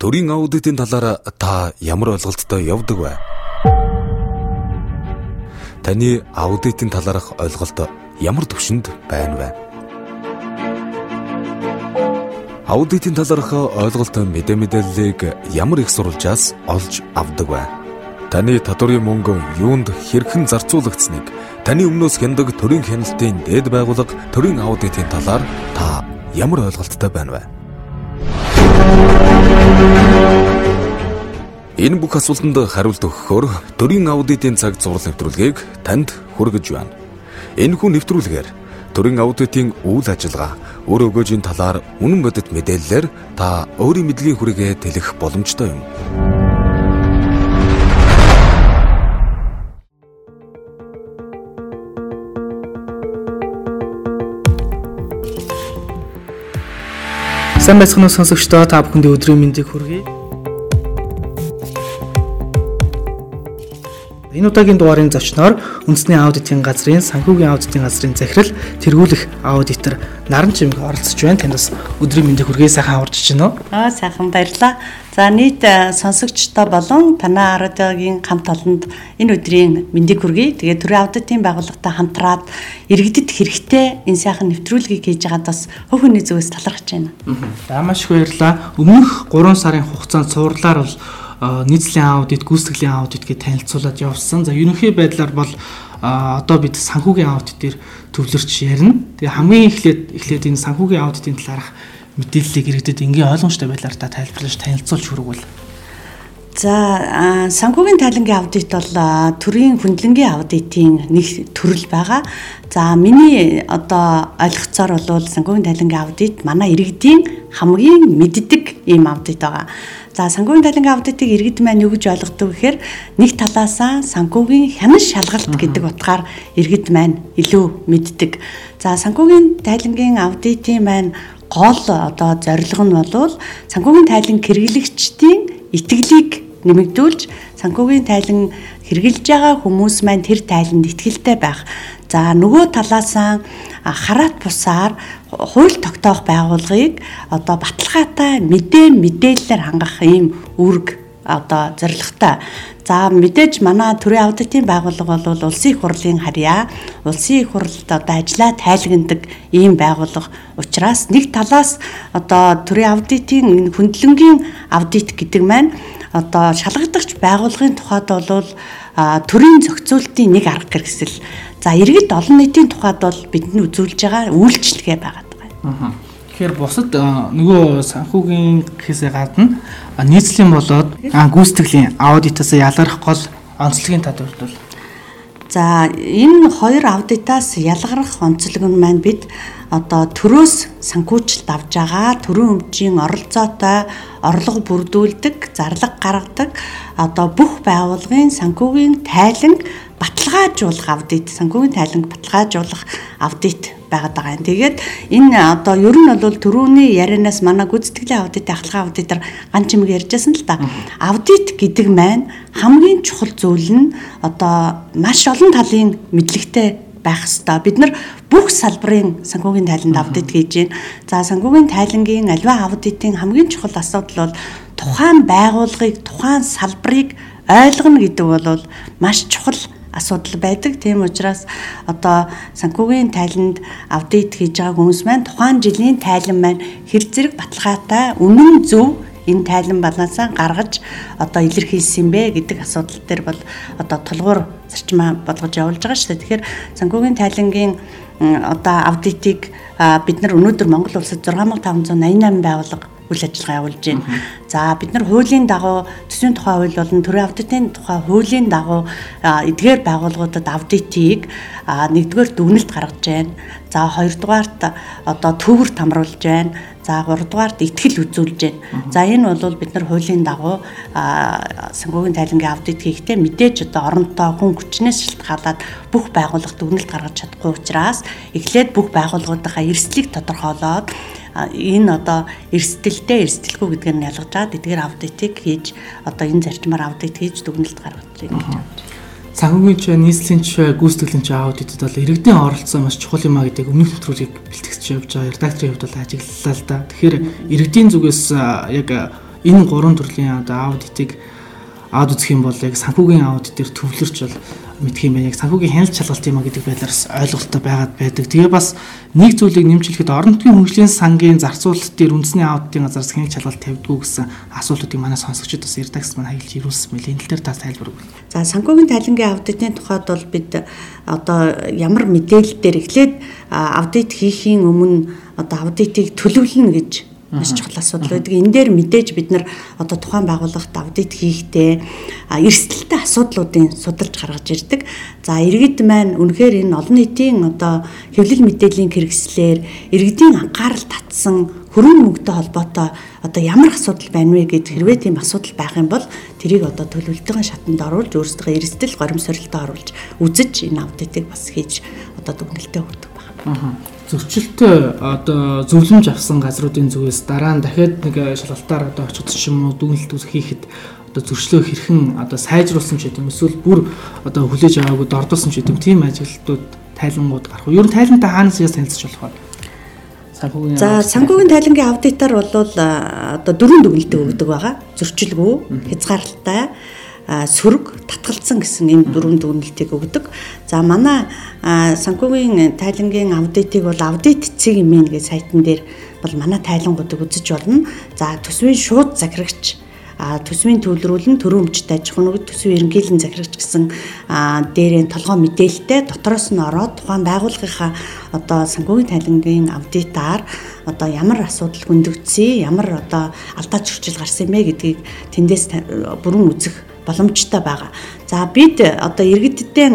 төрийн аудитын талаар та ямар ойлголттой явдаг вэ? Таны аудитын талаарх ойлголт ямар төвшөнд байна вэ? Аудитын талаарх ойлголт мэдээ мэдээллийг ямар их сурвалжаас олж авдаг вэ? Таны татварын мөнгө юунд хэрхэн зарцуулагдсныг таны өмнөөс хяндаг төрийн хяналтын дээд байгууллага төрийн аудитын талаар та ямар ойлголттой байна вэ? Энэ бүх асуултанд хариулт өгөхөөр төрийн аудитын цаг зураг нэвтрүүлгийг танд хүргэж байна. Энэхүү нэвтрүүлгээр төрийн аудитын үйл ажиллагаа, өр өгөөжийн талаар үнэн бодит мэдээллээр та өөрийн мэдлэгийн хүрээгээ тэлэх боломжтой юм. Сайн байцгаана уу сонсогчдоо та бүхэндээ өдрийн мэндийг хүргэе. Энэ удаагийн дугаарын зочноор үндэсний аудитын газрын санхүүгийн аудитын газрын захирал тэргүүлэх аудитор Наран Чимэг оролцож байна. Танд бас өдрийн мэндийг хүргэе сайхан аварч байна уу? Аа сайхан баярлаа. За нийт э, сонсогчдоо болон танаа радиогийн хамт олонд энэ өдрийн мэндийг хүргэе. Тэгээ төрийн аудитын байгууллагатай хамтраад иргэдэд хэрэгтэй энэ сайхан нэвтрүүлгийг хийж байгаад бас хөв хүний зүгээс талархаж байна. За маш их баярлалаа. Өмнөх 3 сарын хугацаанд цуурлаар бол нийслэлийн аудит, гүйцэтгэлийн аудит гэж танилцуулаад явсан. За ерөнхий байдлаар бол одоо бид санхүүгийн аудит дээр төвлөрч ярина. Тэгээ хамгийн эхлээд эхлээд энэ санхүүгийн аудитын талаарх мэдээллийг иргэдэд энгийн ойлгомжтой байдлаар та тайлбарлаж танилцуулж хүргвэл. За санхүүгийн тайлангийн аудит бол төрийн хөндлөнгийн аудитын нэг төрөл байгаа. За миний одоо ойлгоцоор бол санхүүгийн тайлангийн аудит манай иргэдийн хамгийн мэддэг ийм аудит байгаа. За санхүүгийн тайлангийн аудитыг иргэд маань юу гэж ойлгодог гэхээр нэг талаасаа санхүүгийн хянан шалгалт гэдэг утгаар иргэд маань илүү мэддэг. За санхүүгийн тайлангийн аудитын маань гол одоо зорилго нь бол санхүүгийн тайлан хэрэглэгчдийн итгэлийг нэмэгдүүлж санхүүгийн тайлан хэрэгжилж байгаа хүмүүс маань тэр тайланд итгэлтэй байх. За нөгөө талаасаа хараат бусаар хууль тогтоох байгууллагыг одоо баталгаатай мэдээ мэдээлэлээр хангах ийм үүрэг одоо зорилготой. За мэдээж манай төрийн аудитын байгууллага бол улсын их хурлын харьяа, улсын их хурлд одоо ажиллаа тайлагнадаг ийм байгууллага учраас нэг талаас одоо төрийн аудитын хөндлөнгийн аудит гэдэг маань одоо шалгагдагч байгууллагын тухайд бол төрийн зохицуултын нэг арга хэрэгсэл. За иргэд олон нийтийн тухайд бол бидний үзүүлж байгаа үйлчлэгээ байгаа. Аа. Тэгэхээр бусад нөгөө санхүүгийн гэхээсээ гадна нийцлийн болоод гүйцэтгэлийн аудитаас ялгарх гол онцлогийн татварт бол За энэ хоёр аудитаас ялгарх онцлог нь маань бид одоо төрөөс санхүүжилт авж байгаа төрийн өмчийн оролцоотой орлого бүрдүүлдэг, зарлага гаргадаг одоо бүх байгууллагын санхүүгийн тайланг баталгаажуулах аудит, санхүүгийн тайланг баталгаажуулах аудит байгаад байгаа юм. Тэгээд энэ одоо ер нь бол төрөүний ярианаас манай гүйцэтгэлийн аудит ахлагын аудитор ган чимэг ярьжсэн л да. Аудит гэдэг маань хамгийн чухал зүйл нь одоо маш олон талын мэдлэгтэй байх хэвээр. Бид нар бүх салбарын санхүүгийн тайланд аудит хийж байна. За санхүүгийн тайлангийн альва аудитын хамгийн чухал асуудал бол тухайн байгууллагыг, тухайн салбарыг ойлгоно гэдэг бол маш чухал асуудал байдаг. Тийм учраас одоо санхүүгийн тайланд аудит хийж байгаа хүмүүс маань тухайн жилийн тайлан маань хэр зэрэг баталгаатай үнэн зөв энэ тайлан балансаа гаргаж одоо илэрхийлсэн бэ гэдэг асуудал дээр бол одоо тулгуур зарчмаа болгож явуулж байгаа шүү дээ. Тэгэхээр санхүүгийн тайлангийн одоо аудитыг бид нар өнөөдөр Монгол улсад 6588 байгууллага үйл ажиллагаа явуулж байна. За бид нар хуулийн дагуу төсвийн тухай хууль болон төрийн аудитын тухай хуулийн дагуу эдгээр байгууллагуудад аудитыг нэгдүгээр дүгнэлт гаргаж байна. За хоёрдугаарт одоо төвөрт хамруулж байна. За 3 дугаарт ихтгэл үзүүлж байна. За энэ бол бид нар хуулийн дагуу санхүүгийн тайлангийн аудит хийхдээ мэдээж одоо оронтой хүн хүчнээс шалтгаалаад бүх байгууллага дүгнэлт гаргаж чадахгүй учраас эхлээд бүх байгууллагуудынхаа эрсдлийг тодорхойлоод энэ одоо эрсдэлтэй эрсдэлгүй гэдгээр нь ялгажаад эдгээр аудитыг хийж одоо энэ зарчмаар аудит хийж дүгнэлт гаргаж байна гэж байна. Санхүүгийн ч нийслэлийн ч гүйцэтгэлийн ч аудитод бол иргэдийн оролцоо маш чухал юм а гэдэг өмнөх нэвтрүүлгийг бэлтгэж явж байгаа редакторын хувьд бол ажиглалаа л да. Тэгэхээр иргэдийн зүгээс яг энэ гурван төрлийн одоо аудитыг аваад үзэх юм бол яг санхүүгийн аудит дээр төвлөрч бол мэдх юм байна. Яг санхүүгийн хяналт шалгалт юм а гэдэг байдлаар ойлголттой байгаад байдаг. Тэгээ бас нэг зүйлийг нэмжлэхэд орон нутгийн хөгжлийн сангийн зарцуулалт дээр үндэсний аудитын газраас хяналт шалгалт тавьдгүй гэсэн асуултуудыг манай сонсогчид бас редакц маань хаягдж ирүүлсэн мэлээ. Энэ дээр та тайлбар өгвөл. За санхүүгийн тайлангийн аудитын тухайд бол бид одоо ямар мэдээлэл дээр эхлээд аудит хийхийн өмнө одоо аудитыг төлөвлөнө гэж маш чухал асуудал байдаг. Энэ дээр мэдээж бид нар одоо тухайн байгууллагт аудит хийхдээ эрсдэлтэй асуудлуудын судалж гаргаж ирдэг. За иргэд маань үнэхээр энэ олон нийтийн одоо хэвлэл мэдээллийн хэрэгслэр иргэдийн анхаарал татсан хөрөнгө мөнгөтэй холбоотой одоо ямар асуудал байна вэ гэд хэрвээ тийм асуудал байх юм бол тэрийг одоо төлөвлөлтийн шатанд оруулж өөрсдөө эрсдэл горимсролтоо оруулж үзэж энэ аудитыг бас хийж одоо дүгнэлтээ өгдөг байна. Зөрчилтэй одоо зөвлөмж авсан газруудын зүгээс дараа нь дахиад нэг шалгалтаар одоо очих юм уу дүгнэлт хийхэд одоо зөрчлөө хэрхэн одоо сайжруулсан ч гэдэм эсвэл бүр одоо хүлээж аваагүй дордуулсан ч гэдэм тийм ажилтнууд тайлангууд гарах уу. Ер нь тайлантай хаанаас яаж танилцж болох вэ? санхүүгийн За санхүүгийн тайлангийн аудитор бол одоо дөрвөн дүгнэлтийг өгдөг байгаа. Зөрчилгүй, хязгаарлалтай, сөрөг, татгалцсан гэсэн энэ дөрвөн дүгнэлтийг өгдөг. За манай санхүүгийн тайлангийн аудитыг бол аудит цэг имэн гэх сайтн дээр бол манай тайлангуудыг үзэж болно. За төсвийн шууд захирагч а төсвийн төлрүүлэн төрийн өмчт аж ахуйн нүгд төсвийн ерөнхийлөн захирагч гэсэн дээрээ толгой мэдээлэлтэй дотроос нь ороод тухайн байгууллагынхаа одоо санхүүгийн тайлангийн аудитаар одоо ямар асуудал хөндөгдсөн ямар одоо алдаа зөрчил гарсан юм бэ гэдгийг тэндээс бүрэн үзэх боломжтой байгаа. За бид одоо иргэддээ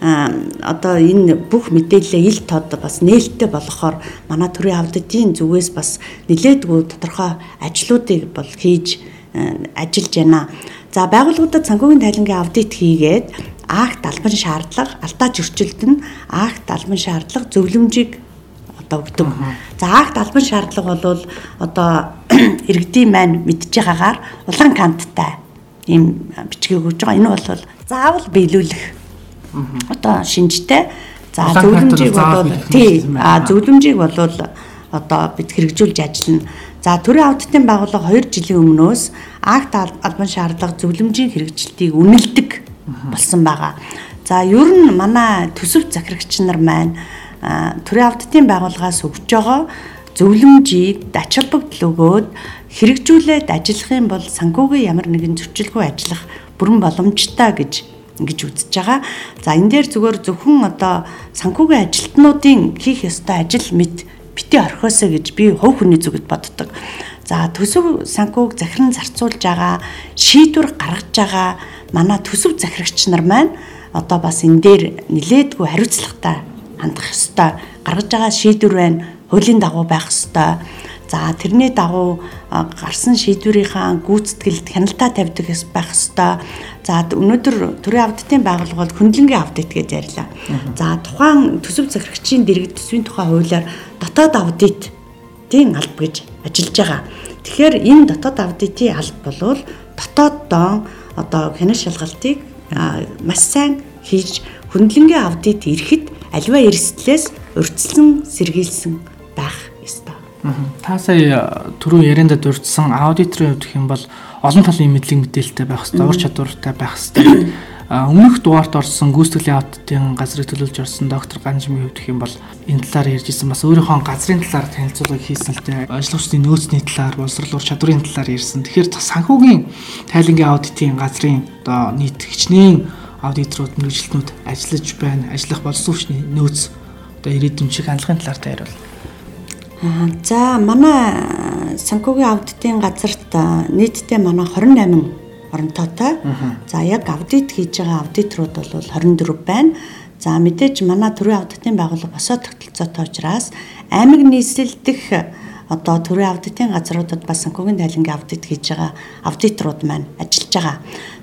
одоо энэ бүх мэдээлэлээ ил тод бас нээлттэй болгохоор манай төрийн аудитын зүгээс бас нэлээдгүй тодорхой ажлуудыг бол хийж ажиллаж байна. За байгууллагуудад санхүүгийн тайлангийн аудит хийгээд акт албан шаардлага, алдаа зөрчилд нь акт албан шаардлага зөвлөмжийг одоо өгдөг. За акт албан шаардлага бол одоо иргэдийн маань мэдж байгаагаар улаан канттай ийм бичгийг өгж байгаа. Энэ бол заавал биелүүлэх одоо шинжтэй. За зөвлөмжийг бол тий а зөвлөмжийг бол одоо бид хэрэгжүүлж ажиллана. За төрийн аудитын байгууллага 2 жилийн өмнөөс акт албан шаардлага зөвлөмжийн хэрэгжилтийг үнэлдэг болсон байгаа. За ер нь манай төсөв захирагч нар маань төрийн аудитын байгууллагаас өгж байгаа зөвлөмжийг ач холбогдол өгөөд хэрэгжүүлээд ажиллах юм бол санхүүгийн ямар нэгэн зөрчилгүй ажиллах бүрэн боломжтой гэж ингэж үзэж байгаа. За энэ дээр зүгээр зөвхөн одоо санхүүгийн ажилтнуудын хийх ёстой ажил мэд бити орхиосоо гэж би хувь хүний зүгт боддог. За төсөв санхүүг захиран зарцуулж байгаа шийдвэр гаргаж байгаа манай төсөв захирагч нар маань одоо бас энэ дээр нилээдгүй хариуцлагатай хандах ёстой. Гаргаж байгаа шийдвэр байна. Хуулийн дагуу байх ёстой. За тэрний дагуу гарсан шийдвэрийнхаа гүйцэтгэлд хяналтаа тавьдаг байх ёстой. За өнөөдөр төрийн аудитын байгууллага бол хөндлөнгийн аудит гэж ярьлаа. За тухайн төсөв захирагчийн дэргэд төсвийн тухай хуулиар дотоод аудит тийм алба гэж ажиллаж байгаа. Тэгэхээр энэ дотоод аудитын алба бол дотооддоо одоо хянах шалгалтыг маш сайн хийж хөндлөнгийн аудит ирэхэд альва эрсдлээс урьдчилан сэргийлсэн байх ёстой. Та сая түрүү яриандаа дурдсан аудиторын хувьд гэх юм бол олон талын мэдлэг мэдээлэлтэй байх хэрэгтэй, ур чадвартай байх хэрэгтэй. Өмнөх дугаарт орсон гүйцэтгэлийн аудитын газрыг төлөөлж орсон доктор Ганжмын хувьд гэх юм бол энэ талаар ярьжсэн бас өөрийнхөө газрын талаар танилцуулгыг хийсэн л дээ. Ажиллагчдын нөөцний талаар, боловсрол ур чадварын талаар ярьсан. Тэгэхээр санхүүгийн тайлангийн аудитын газрын одоо нийт хичнээн аудиторууд, мэрэгжилтнүүд ажиллаж байна. Ажиллах хүчний нөөц одоо ирээдүйн шиг хандлагын талаар та яриул. За манай санхүүгийн аудитын газарт нийтдээ манай 28 оронтойтой. За яг аудит хийж байгаа аудиторууд бол 24 байна. За мэдээж манай төрийн аудитын байгууллага босоо тогтолцоотой учраас аймаг нийслэлдэх одоо төрийн аудитын газруудад бас санхүүгийн тайлангийн аудит хийж байгаа аудиторууд маань ажиллаж байгаа.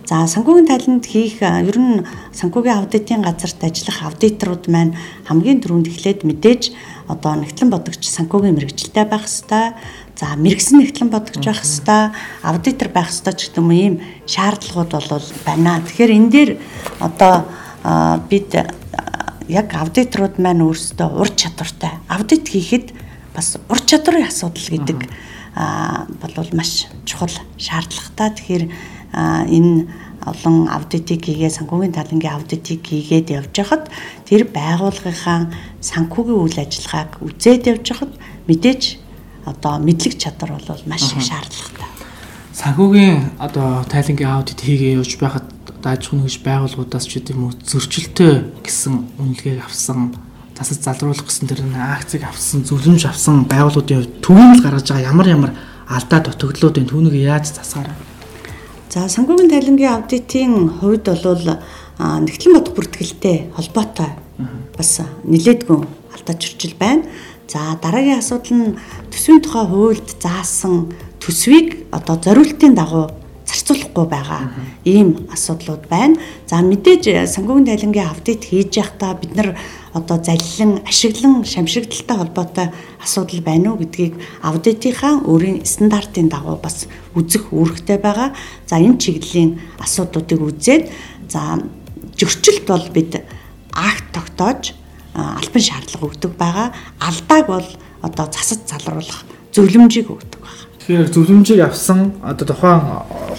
За санхүүгийн тайланд хийх ер нь санхүүгийн аудитын газарт ажиллах аудиторууд маань хамгийн түрүүнд эхлээд мэдээж одоо нэгтлэн бодогч санхүүгийн мэрэгжилтэй байх хэвээр за мэрэгсэн нэгтлэн бодогч байх хэвээр аудитор байх хэвээр ч гэдэг юм ийм шаардлагууд бол байна. Тэгэхээр энэ дээр одоо бид яг аудиторууд маань өөрсдөө ур чадвартай аудит хийхэд бас ур чадварын асуудал гэдэг болвол маш чухал шаардлагатай. Тэгэхээр энэ олон аудитыг хийгээ санхүүгийн талангийн аудитыг хийгээд явж хахад тэр байгууллагынхаа санхүүгийн үйл ажиллагааг үзээд явж хахад мэдээж одоо мэдлэг чадвар бол маш их шаардлагатай. Санхүүгийн одоо тайлангийн аудит хийгээ явж байхад одоо аж ахуйн нэгж байгууллагуудаас ч гэдэм үү зөрчилтэй гэсэн үнэлгээг авсан засаж залруулах гэсэн тэр акцийг авсан зөвлөмж авсан байгууллагуудын хувьд түүнийг гаргаж байгаа ямар ямар алдаа дутагдлуудын түүнийг яаж засаараа За санхүүгийн тайлангийн аудитын хувьд бол нэгтлэн бод бүртгэлтэй холбоотой бас нилээдгүй алдаа чурчил байна. За дараагийн асуудал нь төсвийн тухай хуульд заасан төсвийг одоо зориултын дагуу зарцуулахгүй байгаа ийм асуудлууд байна. За мэдээж санхүүгийн тайлангийн аудит хийж байхдаа бид нар одоо залилан ашиглан шамшигдaltaй холбоотой асуудал байна уу гэдгийг аудитынхаа өөрийн стандартын дагуу бас үзэх үүрэгтэй байгаа. За энэ чиглэлийн асуудлуудыг үзээд за зөрчилд бол бид акт тогтоож албан шаардлага өгдөг байгаа. Алдааг бол одоо засаж залруулах зөвлөмжийг өгдөг байна. Тэгэхээр зөвлөмжийг авсан одоо тухайн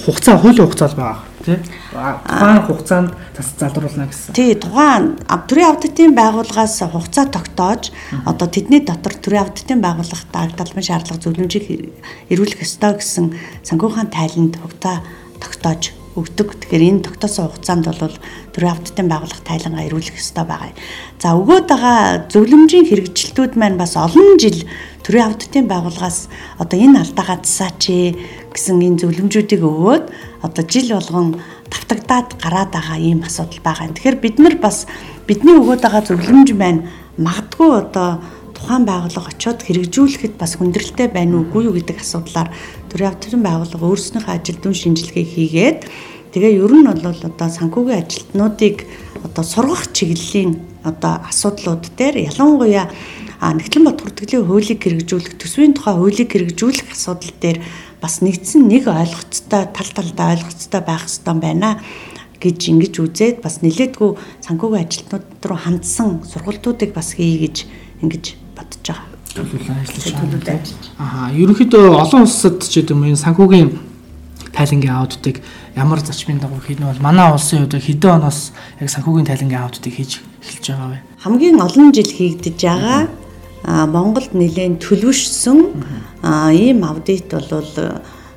хугацаа хуулийн хугацаа байгаа тий. Тухайн хугацаанд засаж залруулна гэсэн. Тий, тухайн төрийн аудитын байгууллагаас хугацаа тогтоож одоо тэдний дотор төрийн аудитын байгууллагад албан шаардлага зөвлөмжийг эрүүлэх ёстой гэсэн санхүүгийн тайланд хугацаа тогтоож өгдөг. Тэгэхээр энэ тогтоосон хугацаанд бол төрийн аудитын байгууллага тайлангаа эрүүлэх ёстой байгаа. За өгөөд байгаа зөвлөмжийн хэрэгжилтүүд маань бас олон жил төрийн аудитын байгууллагаас одоо энэ алдаагаа засаач гэсэн энэ зөвлөмжүүдийг өгөөд одоо жил болгон давтагдаад гараад байгаа ийм асуудал байгаа. Тэгэхээр бид нар бас бидний өгөөд байгаа зөвлөмж маань магадгүй одоо тухайн байгууллага очиод хэрэгжүүлэхэд бас хүндрэлтэй байна уугүй юу гэдэг асуудлаар төрийн авторын байгууллага өөрснийхөө ажил дүн шинжилгээ хийгээд тэгээ ер нь бол одоо санхүүгийн ажилтнуудыг одоо сургах чиглэлийн одоо асуудлууд дээр ялангуяа нэгтлэн бод хүртгэлийн хуулийг хэрэгжүүлэх төсвийн тухай хуулийг хэрэгжүүлэх асуудал дээр бас нэгдсэн нэг ойлгоцтой тал талдаа ойлгоцтой байх хэрэгтэй байна гэж ингэж үзээд бас нилээдгүй санхүүгийн ажилтнууд руу хандсан сургалтуудыг бас хий гэж ингэж бодож байгаа. Төлөвлөлөө ажиллаж ажиллаж. Аа, ерөнхийдөө олон улсад ч гэдэм энэ санхүүгийн тайлангийн аудитыг ямар зарчмын дагуу хийн бол манай улсын хувьд хэдэн оноос яг санхүүгийн тайлангийн аудитыг хийж эхэлж байгаа вэ? Хамгийн олон жил хийгдэж байгаа Монголд нэлээд төлөвшсөн ийм аудит бол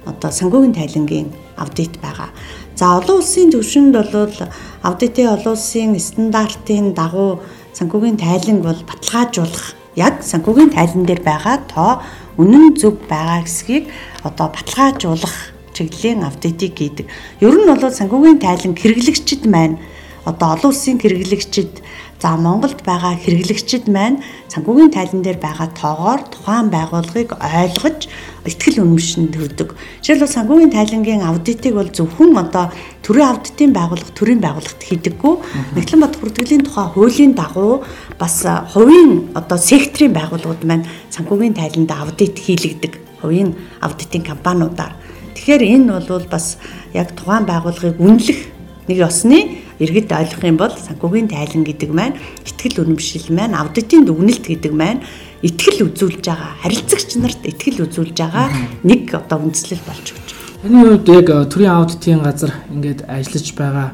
одоо санхүүгийн тайлангийн аудит байгаа. За олон улсын төвшөнд бол аудитын олон улсын стандартын дагуу санхүүгийн тайланг бол баталгаажуулах яг санхүүгийн тайлан дээр байгаа тоо үнэн зөв байгаа гэсгийг одоо баталгаажуулах чиглэлийн аудитыг хийдэг. Ер нь бол санхүүгийн тайлан хэрэглэгчид маань одоо олон улсын хэрэглэгчид За Монголд байгаа хэрэглэгчид маань санхүүгийн тайлан дээр байгаа тоогоор тухайн байгууллагыг ойлгож ихтгэл үнэмшин төрдөг. Жишээлбэл санхүүгийн тайлангийн аудитыг бол зөвхөн одоо төрийн аудитын байгууллага төрийн байгууллагт хийдэггүй. Нэгтлэн бод бүртгэлийн тухай хуулийн дагуу бас хувийн одоо секторын байгууллагууд маань санхүүгийн тайланд аудит хийлэгдэг. Хувийн аудитын компаниудаар. Тэгэхээр энэ бол бас яг тухайн байгууллагыг үнэлэх нэг ёсны иргэд ойлгох юм бол санхүүгийн тайлан гэдэг маань ихтгэл үнэмшил маань аудитын дүгнэлт гэдэг маань ихтгэл үзүүлж байгаа харилцагч нарт ихтгэл үзүүлж байгаа нэг одоо үндслэл болж өгч. Таны хувьд яг э, төрийн аудитын газар ингээд ажиллаж байгаа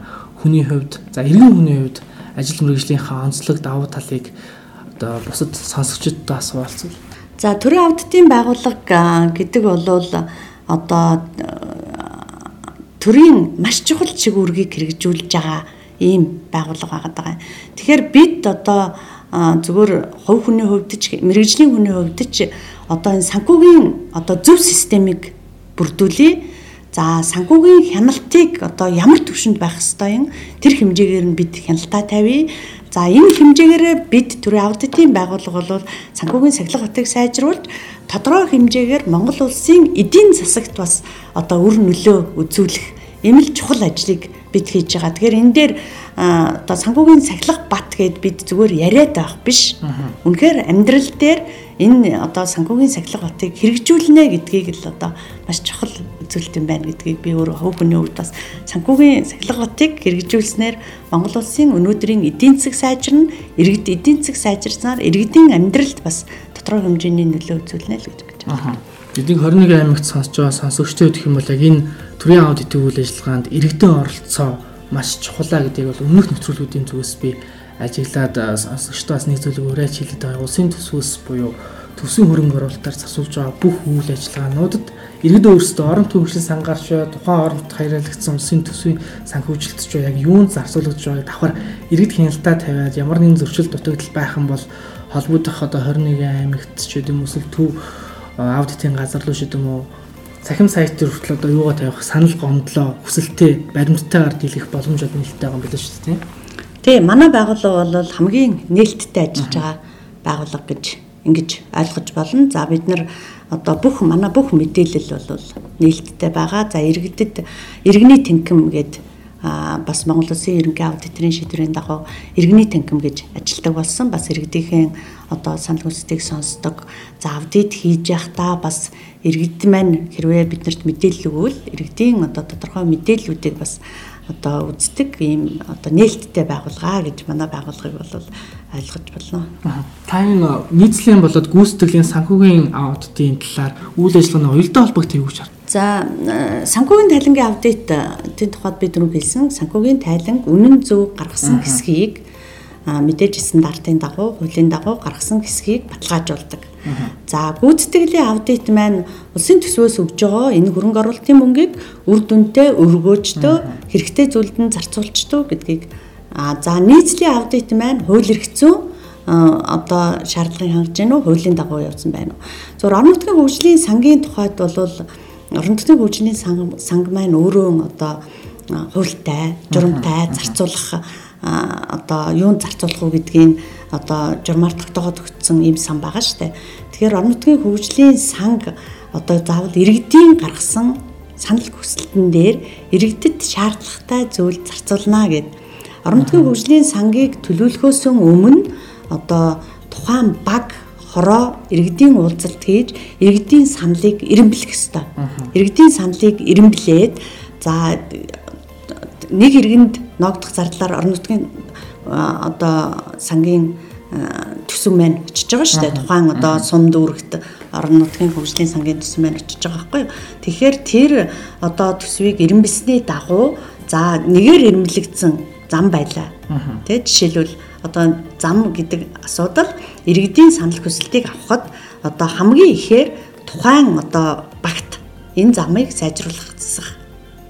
хүний хувьд за иргэн хүний хувьд ажил мэргэжлийнхаа онцлог давуу талыг одоо бусад сонсогчдод асуулцвал. За төрийн аудитын байгууллага гэдэг бол одоо э, төрийн маш чухал чиг үүргийг хэрэгжүүлж байгаа ийм байгууллага байгаа. Тэгэхээр бид одоо зөвхөн хувь хүний хувьд ч мэрэгжлийн хүний хувьд ч одоо энэ санхүүгийн одоо зөв системийг бүрдүүлээ. За санхүүгийн хяналтыг одоо ямар төвшөнд байх ёстой юм тэр хэмжээгээр нь бид хяналтаа тавья. За энэ хэмжээгээр бид төрийн аудитын байгууллага бол санхүүгийн сахилга хотыг сайжруулж тодорхой хэмжээгээр Монгол улсын эдийн засагт бас одоо үр нөлөө үзүүлэх ийм л чухал ажлыг бид хийж байгаа. Тэгэхээр энэ дээр одоо санхүүгийн сахилга бат гэд бид зүгээр яриад байх биш. Үнэхээр амьдрал дээр энэ одоо санхүүгийн сахилга батыг хэрэгжүүлнэ гэдгийг л одоо маш чухал үзүүлэлт юм байна гэдгийг би өөрөө хөв хүний хувьд бас санхүүгийн сахилга батыг хэрэгжүүлснээр Монгол улсын өнөөдрийн эдийн засаг сайжирна, иргэд эдийн засаг сайжирснаар иргэдийн амьдралд бас тодорхой хэмжээний нөлөө үзүүлнэ л гэж байна. Эдийг 21 аймагт сонсож байгаа сонсогчтой гэх юм бол яг энэ төрийн аудитын үйл ажиллагаанд иргэдийн оролцоо маш чухалаа гэдгийг бол өмнөх нөхцөлүүдийн зүгээс би ажиглаад сонсогчдоос нэг зүйлийг уриалж хэлээд байгаа. Улсын төсвөөс буюу төсвийн хөрөнгө оруулалтаар засуулж байгаа бүх үйл ажиллагаануудад иргэд өөрсдөө орон төвөгшин сангарч тухайн оронд хаярлагдсан улсын төсвийн санхүүжилтч яг юунд зарцуулж байгааг давхар иргэд хяналтаа тавиад ямар нэгэн зөрчил дутагдал байх юм бол холбогдох одоо 21 аймагт ч гэдэм эсвэл төв аудитын газар руу шидэм үү цахим сайт дээр хүртэл одоо юугаа тавих санал гомдлоо хүсэлтээ баримттайгаар дийлэх боломжууд нэлээд байгаа юм билээ шүү дээ. Тий, манай байгууллага бол хамгийн нээлттэй ажиллаж байгаа байгууллага гэж ингэж ойлгож болно. За бид нар одоо бүх манай бүх мэдээлэл бол нээлттэй байгаа. За иргэдэд иргэний тэнхим гэдэг а бас Монгол Улсын ерөнхий аудиторын шийдвэрийн дагуу иргэний танхим гэж ажилтдаг болсон. Бас иргэдийн одоо санал хүсдгийг сонсдог. За аудит хийж явахдаа бас иргэд маань хэрвээ биднэрт мэдээлэл өгвөл иргэдийн одоо тодорхой мэдээллүүдийг бас одоо үздэг ийм одоо нээлттэй байгууллага гэж манай байгууллагыг бол ойлгож болно. Та энэ нийслэлийн болоод гүйцэтгэлийн санхүүгийн аудитын талаар үйл ажиллагааны уялдаа холбогдох юу гэж За санхүүгийн тайлангийн аудитын тухайд бид түрүү хэлсэн санхүүгийн тайланг үнэн зөв гаргасан хэсгийг мэдээж стандартын дагуу хуулийн дагуу гаргасан хэсгийг баталгаажуулдаг. За гүйцэтгэлийн аудит маань улсын төсвөөс өгж байгаа энэ хөрөнгө оруулалтын мөнгийг үр дүнтэй өргөөжтөө хэрэгтэй зүйлд нь зарцуулчтөө гэдгийг за нийцлийн аудит маань хууль эрх зүйн одоо шаардлагыг хангаж үү хуулийн дагуу явсан байна уу. Зөв орон нутгийн хөгжлийн сангийн тухайд бол орон нутгийн хөгжлийн санг маань өөрөө одоо хуультай, журамтай зарцуулах одоо юунд зарцуулах уу гэдгийг одоо журмаар тогтоогод өгсөн ийм сан байгаа штэ. Тэгэхээр орон нутгийн хөгжлийн санг одоо заавал иргэдийн гаргасан санал хүсэлтэн дээр иргэдэд шаардлагатай зүйл зарцуулна гэд. Орон нутгийн хөгжлийн сангийг төлөвлөхөөс өмнө одоо тухайн баг хороо иргэдийн уулзалт хийж иргэдийн саналыг эренблэх ёстой. Иргэдийн саналыг эренблээд за нэг иргэнд ногдох зардлаар орон нутгийн одоо сангийн төсөв маань очиж байгаа шүү дээ. Тухайн одоо сум дүүрэгт орон нутгийн хөгжлийн сангийн төсөв маань очиж байгаа байхгүй юу. Тэгэхээр тэр одоо төсвийг эренбэлсний дагуу за нэгээр эренблэгдсэн зам байлаа. Тэ жишээлбэл одоо зам гэдэг асуудал иргэдийн санал хүсэлтийг авахд одоо хамгийн ихээр тухайн одоо багт энэ замыг сайжруулах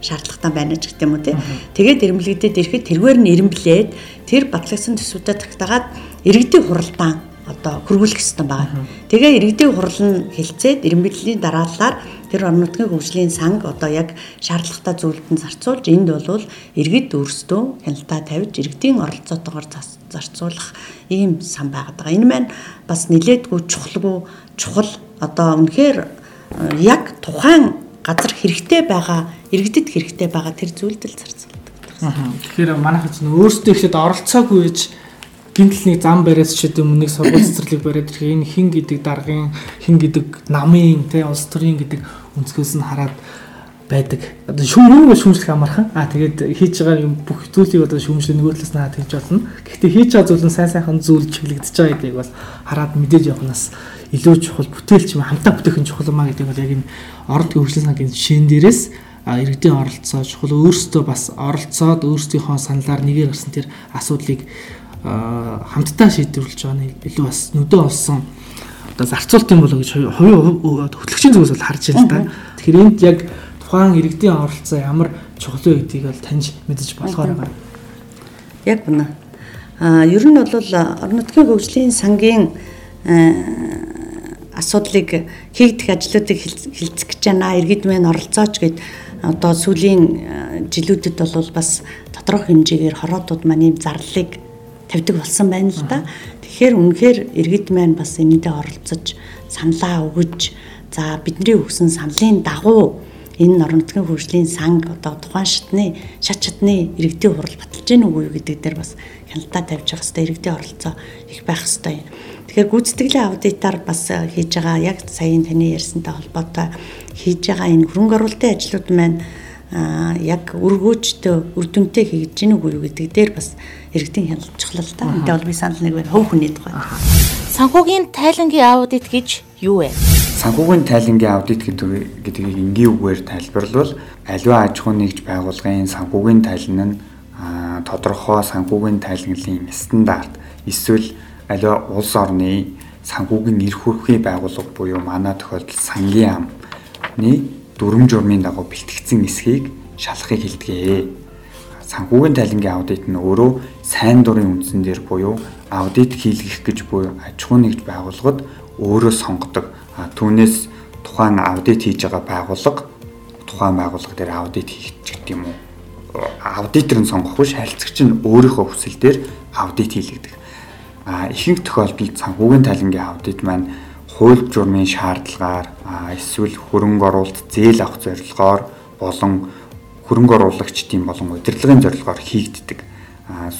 шаардлагатай байна ч гэдэг юм уу тий. Тэгээд ирэмблэгдээд ирэхэд тэргээр нь ирэмблээд тэр батлагдсан төсвүүдэд тагтагаад иргэдийн хуралдаан одоо хөргүүлэх хэрэгтэй байгаа. Тэгээ иргэдийн хурал нь хилцээд ирэмбэллийн дараалалаар тэр орон нутгийн хөгжлийн санг одоо яг шаардлагатай зүйлд нь зарцуулж энд бол иргэд өөрсдөө хяналтаа тавьж иргэдийн оролцоотойгоор зарцуулах ийм сан байгаад байгаа. Энэ маань бас нилээдгүй чухалгүй чухал одоо үнэхээр э, яг тухайн газар хэрэгтэй байгаа иргэдэд хэрэгтэй байгаа тэр зүйлд л зарцуулдаг. Тэгэхээр манайх чинь өөрсдөө ихэд оролцоогүй гэж гинтл нэг зам бариад ч гэдэг юм нэг сургууль цэцэрлэг бариад ирэх энэ хин гэдэг даргын хин гэдэг намын тэ улс төрийн гэдэг өнцгөөс нь хараад байдаг. Одоо шүүмрэн шүүмжлэх амархан. Аа тэгээд хийж байгаа юм бүх зүйлийг одоо шүүмжлэх нөгөө талаас нь хаад хийж болно. Гэхдээ хийж байгаа зүйл нь сайн сайхан зүйл чиглэгдэж байгаа гэдгийг бол хараад мэдээж явахнаас илүү чухал бүтээлч юм хамтаа бүтээх нь чухал маа гэдэг бол яг энэ оролт хөгжлийн сангийн жишээн дээрээс иргэдийн оролцоо чухал өөрсдөө бас оролцоод өөрсдийнхөө саналаар нэгээр гарсан тэр асуудлыг хамтдаа шийдвэрлэж байгаа нь илүү бас нүдэ олсон одоо зарцуулт юм болоо гэж хувийн хөтлөгчийн зүгээс бол харж байна л да. Тэгэхээр энд яг тухайн иргэдийн оролцоо ямар чухал вэ гэдгийг бол таньж мэдэж болохоор байгаа. Яг үнэ. А ер нь бол орон нутгийн хөгжлийн сангийн асуудлыг хийгдэх ажлуудыг хилцэх гэж байна. Иргэд мэн оролцооч гэд одоо сүүлийн жилүүдэд бол бас тодорхой хэмжээгээр хороодууд маань ийм зарлыг тавьдаг болсон байна л да. Тэгэхээр үнэхээр иргэд маань бас энэндээ оролцож саналаа өгөж за бидний өгсөн саналын дагуу энэ орон нутгийн хөгжлийн санг одоо тухайн шатны шат чадны иргэдийн хурал баталж гэнэ үгүй юу гэдэг дээр бас хяналтаа тавьж явах хэрэгтэй иргэдийн оролцоо их байх хэрэгтэй. Тэгэхээр гүйцэтгэлийн аудитаар бас хийж байгаа яг саяын таны ярьсантай холбоотой хийж байгаа энэ хөрөнгө оруулалтын ажлууд маань яг өргөөжтөө үр дүнтэй хийж гин үгүй юу гэдэг дээр бас иргэдийн хяналт чухал л та. Эндээ бол би санал нэг байна. Хөв хүний тухай. Санхүүгийн тайлангийн аудит гэж юу вэ? Санхүүгийн тайлангийн аудит гэдэг гэдгийг энгийн үгээр тайлбарлавал аливаа аж ахуйн нэгж байгууллагын санхүүгийн тайлан нь тодорхой санхүүгийн тайланглалын стандарт эсвэл аливаа улс орны санхүүгийн эрх хөрхийн байгууллага буюу манай тохиолдолд сангийн амны дүрм журмын дагуу бэлтгэгдсэн эсхийг шалахыг хэлдэг. Санхүүгийн тайлангийн аудит нь өөрөө сайн дурын үндсэн дээр буюу аудит хийлгэх гэж буюу аж ахуйн нэгж байгууллагад өөрөө сонгодог. Түүнээс тухайн аудит хийж байгаа байгууллага тухайн байгууллага дээр аудит хийх гэдэг юм уу? Аудитор нь сонгох биш харилцагч нь өөрийнхөө хүсэлээр аудит хийлгдэг. А ихэнх тохиолдолд санхүүгийн тайлангийн аудит маань хууль журмын шаардлагаар эсвэл хөрөнгө оруулалт зээл авах зорилгоор болон хөрөнгө оруулагчдын болон удирдлагын зорилгоор хийгддэг.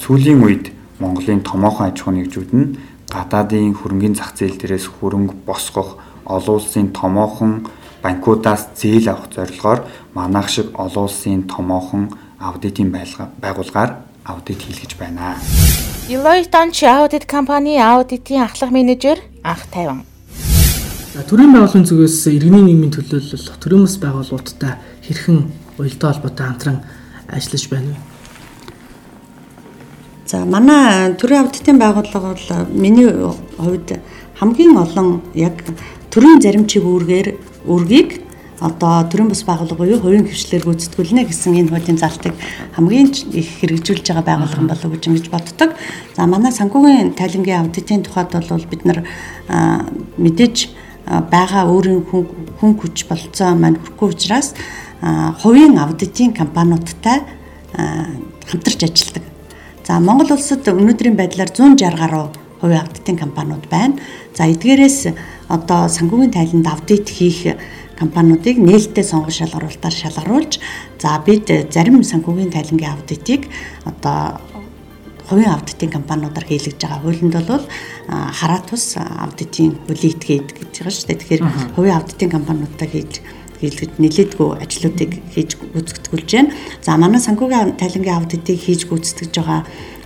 Сүүлийн үед Монголын томоохон аж ахуйн нэгжүүд нь гадаадын хөрөнгөний зах зээл дээрээс хөрөнгө босгох олон улсын томоохон банкудаас зээл авах зорилгоор манайх шиг олон улсын томоохон аудитын байгууллагаар аудит хийлгэж байна. Deloitte онч аудит компани аудитын ахлах менежер анх тайван. Төрийн байгууллагын зүгээс иргэний нийгмийн төлөөлөл төрийн бас байгууллагуудтай хэрхэн уялдаа холбоотой хамтран ажиллаж байна вэ? За манай төрийн аудитын байгууллага бол миний хувьд хамгийн олон яг төрийн заримчиг үүргээр үргийг одоо төрийн бас байгууллага буюу хувийн хвшлэр гүйцэтгүүлнэ гэсэн энэ хуулийн залтыг хамгийн их хэрэгжүүлж байгаа байгууллага болов гэж ингэж боддог. За манай санхүүгийн тайлангийн аудитын тухайд бол бид нар мэдээж байгаа өөрийн хүн хүч болцоо маань хүрхгүй учраас хувийн аудитын компаниудтай хамтарч ажилладаг. За Монгол улсад өнөөдрийн байдлаар 160 гаруй хувийн аудитын компаниуд байна. За эдгээрээс одоо санхүүгийн тайланд аудит хийх компаниудыг нээлттэй сонгож шалгаруулалтаар шалгаруулж за бид зарим санхүүгийн тайлангийн аудитыг одоо хувийн аудитын компаниудаар хийлгэж байгаа хуулинд бол хараа тус аудитын хуулийг итгээд гэж байгаа шүү дээ. Тэгэхээр хувийн аудитын компаниудтай хийж хийлгэж нэлээдгүй ажлуудыг хийж гүйцэтгүүлж байна. За манай санхүүгийн тайлангийн аудитыг хийж гүйцэтгэж байгаа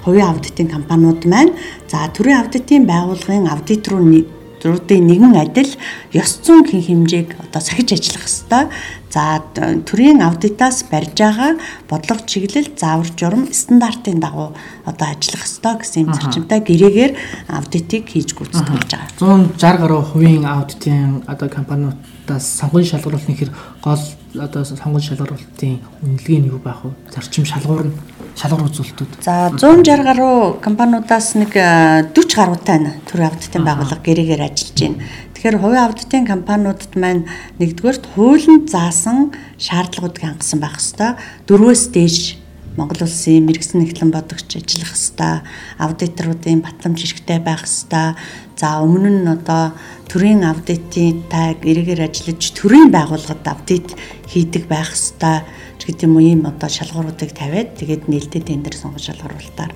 хувийн аудитын компаниуд маань за төрийн аудитын байгууллагын аудиторын зуруудын нэгэн адил ёс зүйн хэн хэмжээг одоо сахиж ажиллах ёстой. За төрийн аудитаас барьж байгаа бодлого чиглэл заавар журам стандартын дагуу одоо ажиллах ёстой гэсэн юм зарчимтай гэрээгээр аудитыг хийж гүйцэтгүүлж байгаа. 160 гаруй хувийн аудитын одоо компаниудаас сонгон шалгаруулалтын хэр гол одоо сонгон шалгаруулалтын үнэлгээ нь юу байх вэ? Зарчим шалгуур нь шалгуур үзүүлэлтүүд. За 160 гаруй компаниудаас нэг 40 гаруйтай нь төр аудитын байгууллага гэрээгээр ажиллаж байна. Тэгэхээр хувийн аудитын компаниудад маань нэгдүгээрт хуулинд заасан шаардлагуудыг хангасан байх ёстой. Дөрвөөс дээш Монгол улсын мэрэгсэн нэгтлэн бодогч ажиллах хэвээр аудиторуудын батламж хэрэгтэй байх хэвээр за өмнө нь одоо төрийн аудитын та эргээр ажиллаж төрийн байгууллагад аудит хийдэг байх хэвээр гэдэг юм уу ийм одоо шалгууруудыг тавиад тэгээд нээлттэй тендер сонгож шалгаруулалтаар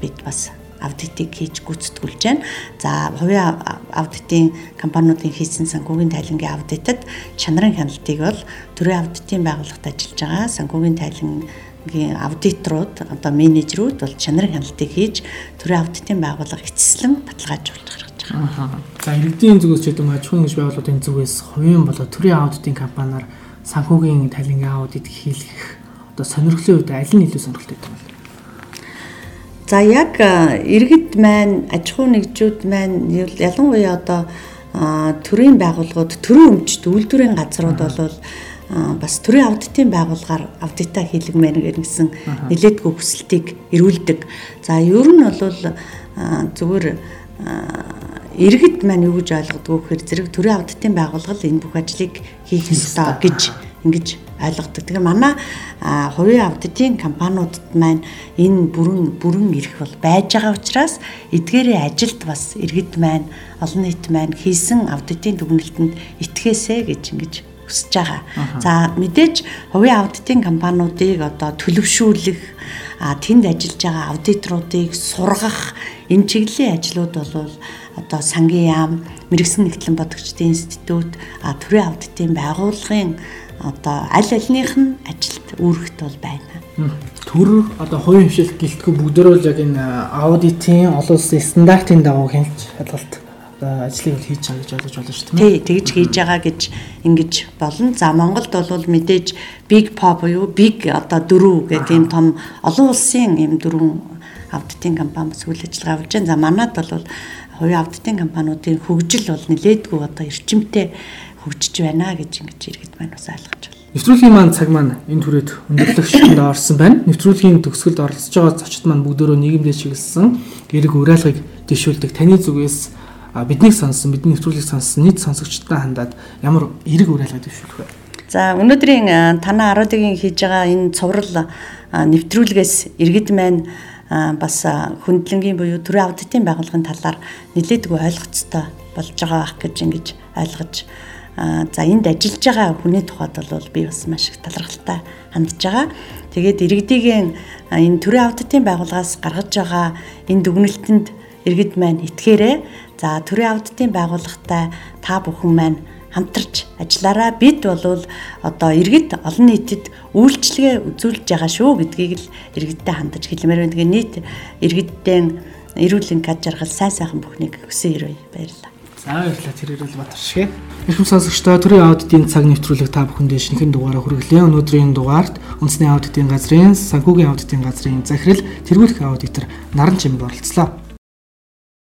бид бас аудитыг хийж гүйцэтгүүлж байна. За хувийн аудитын компаниудын хийсэн санхүүгийн тайлангийн аудитад чанарын хяналтыг бол төрийн аудитын байгууллагад ажиллаж байгаа. Санхүүгийн тайлан гийн аудиторууд одоо менежерүүд бол чанарын хяналтыг хийж төрийн аудитын байгууллага эцэслэн баталгаажуулж гаргаж байгаа. За иргэдийн зүгээс ч гэдэг юм аж ахуйн гэж байгууллагын зүгээс хувийн болоо төрийн аудитын компаниар санхүүгийн талингийн аудит хийлгэх одоо сонирхлын үед аль нь илүү сонирхолтой юм бэ? За яг иргэд маань аж ахуйн нэгжүүд маань ялангуяа одоо төрийн байгууллагууд төрийн өмчт үйлдвэрийн газрууд болвол бас төрийн аудитын байгууллагаар аудита хийлгэмээр гэсэн нэлээдгүй хүсэлтийг эрүүлдэг. За ер нь бол зүгээр иргэд маань юу гэж ойлгодгоо гэхээр зэрэг төрийн аудитын байгууллага энэ бүх ажлыг хийх ёстой гэж ингэж ойлгодог. Тэгэхээр манай хувийн аудитын компаниудад маань энэ бүрэн бүрэн эрх бол байж байгаа учраас эдгээрээ ажилд бас иргэд маань олон нийт маань хийсэн аудитын дүгнэлтэнд итгээсэ гэж ингэж өсөж байгаа. За мэдээж хувийн аудитын компаниудыг одоо төлөвшүүлэх тэнд ажиллаж байгаа аудиторуудыг сургах энэ чиглэлийн ажлууд бол одоо сангийн яам, мэрэгсэн нэгтлэн бодогчдын институт, төрийн аудитын байгууллагын одоо аль альных нь ажилд үүрэгт бол байна. Төр одоо хувийн хвшилт гэлтгүй бүгдөө л яг энэ аудитын олон улсын стандартын дагуу хянж шалгалт ажлыг бол хийж байгаа гэж ойлгож байна шүү дээ. Тий, тэгж хийж байгаа гэж ингэж болно. За Монголд бол мэдээж Big Pop буюу Big одоо дөрөв гэдэг ийм том олон улсын ийм дөрвөн аудитын компани бас үйл ажиллагаа явуулж байна. За манад бол хувийн аудитын компаниудын хөгжил бол нэлээдгүй одоо эрчимтэй хөгжиж байна гэж ингэж иргэд маань бас ойлгож байна. Нэвтрүүлгийн маань цаг маань энэ түрээд өндөрлөгчөнд орсон байна. Нэвтрүүлгийн төгсгөлд оролцож байгаа зочид маань бүгдөө нийгэмдээ чиглэсэн эрэг уриалгыг дэвшүүлдэг таны зүгээс биднийг сонссон, бидний нэвтрүүлгийг сонссон нийт сонсогчдод хандаад ямар эрэг уриалгыг дэвшүүлэх вэ? За өнөөдрийн танаа 10-гийн хийж байгаа энэ цуврал нэвтрүүлгээс иргэд маань бас хөндлөнгийн буюу төрийн аудитын байгууллагын талаар нэлээдгүй ойлгоцтой болж байгаа ах гэж ингэж ойлгож за энд ажиллаж байгаа хүний тухайд бол би бас маш их талархалтай хандж байгаа. Тэгээд иргэдийн энэ төрийн аудитын байгууллагаас гаргаж байгаа энэ дүгнэлтэнд иргэд маань итгээрэй. За төрийн аудитын байгууллагатай та бүхэн маань хамтарч ажиллаараа бид болвол одоо иргэд олон нийтэд үйлчлэгээ үзүүлж байгаа шүү гэдгийг л иргэдтэй хандаж хэлмээр байна. Тэгээ нийт иргэдтэй эрүүл мэндийн жаргал сайн сайхан бүхнийг хүсэн ирвэ баярлалаа. За баярлалаа тэр ирүүл батар шиг. Ирхэм сонсогчдоо төрийн аудитын цаг нэвтрүүлэг та бүхэндээ шинэхэн дугаараа хүргэлээ. Өнөөдрийн дугаард үндэсний аудитын газрын, санхүүгийн аудитын газрын захирал тэргүүлэх аудитор Наран Чимэг оролцлоо.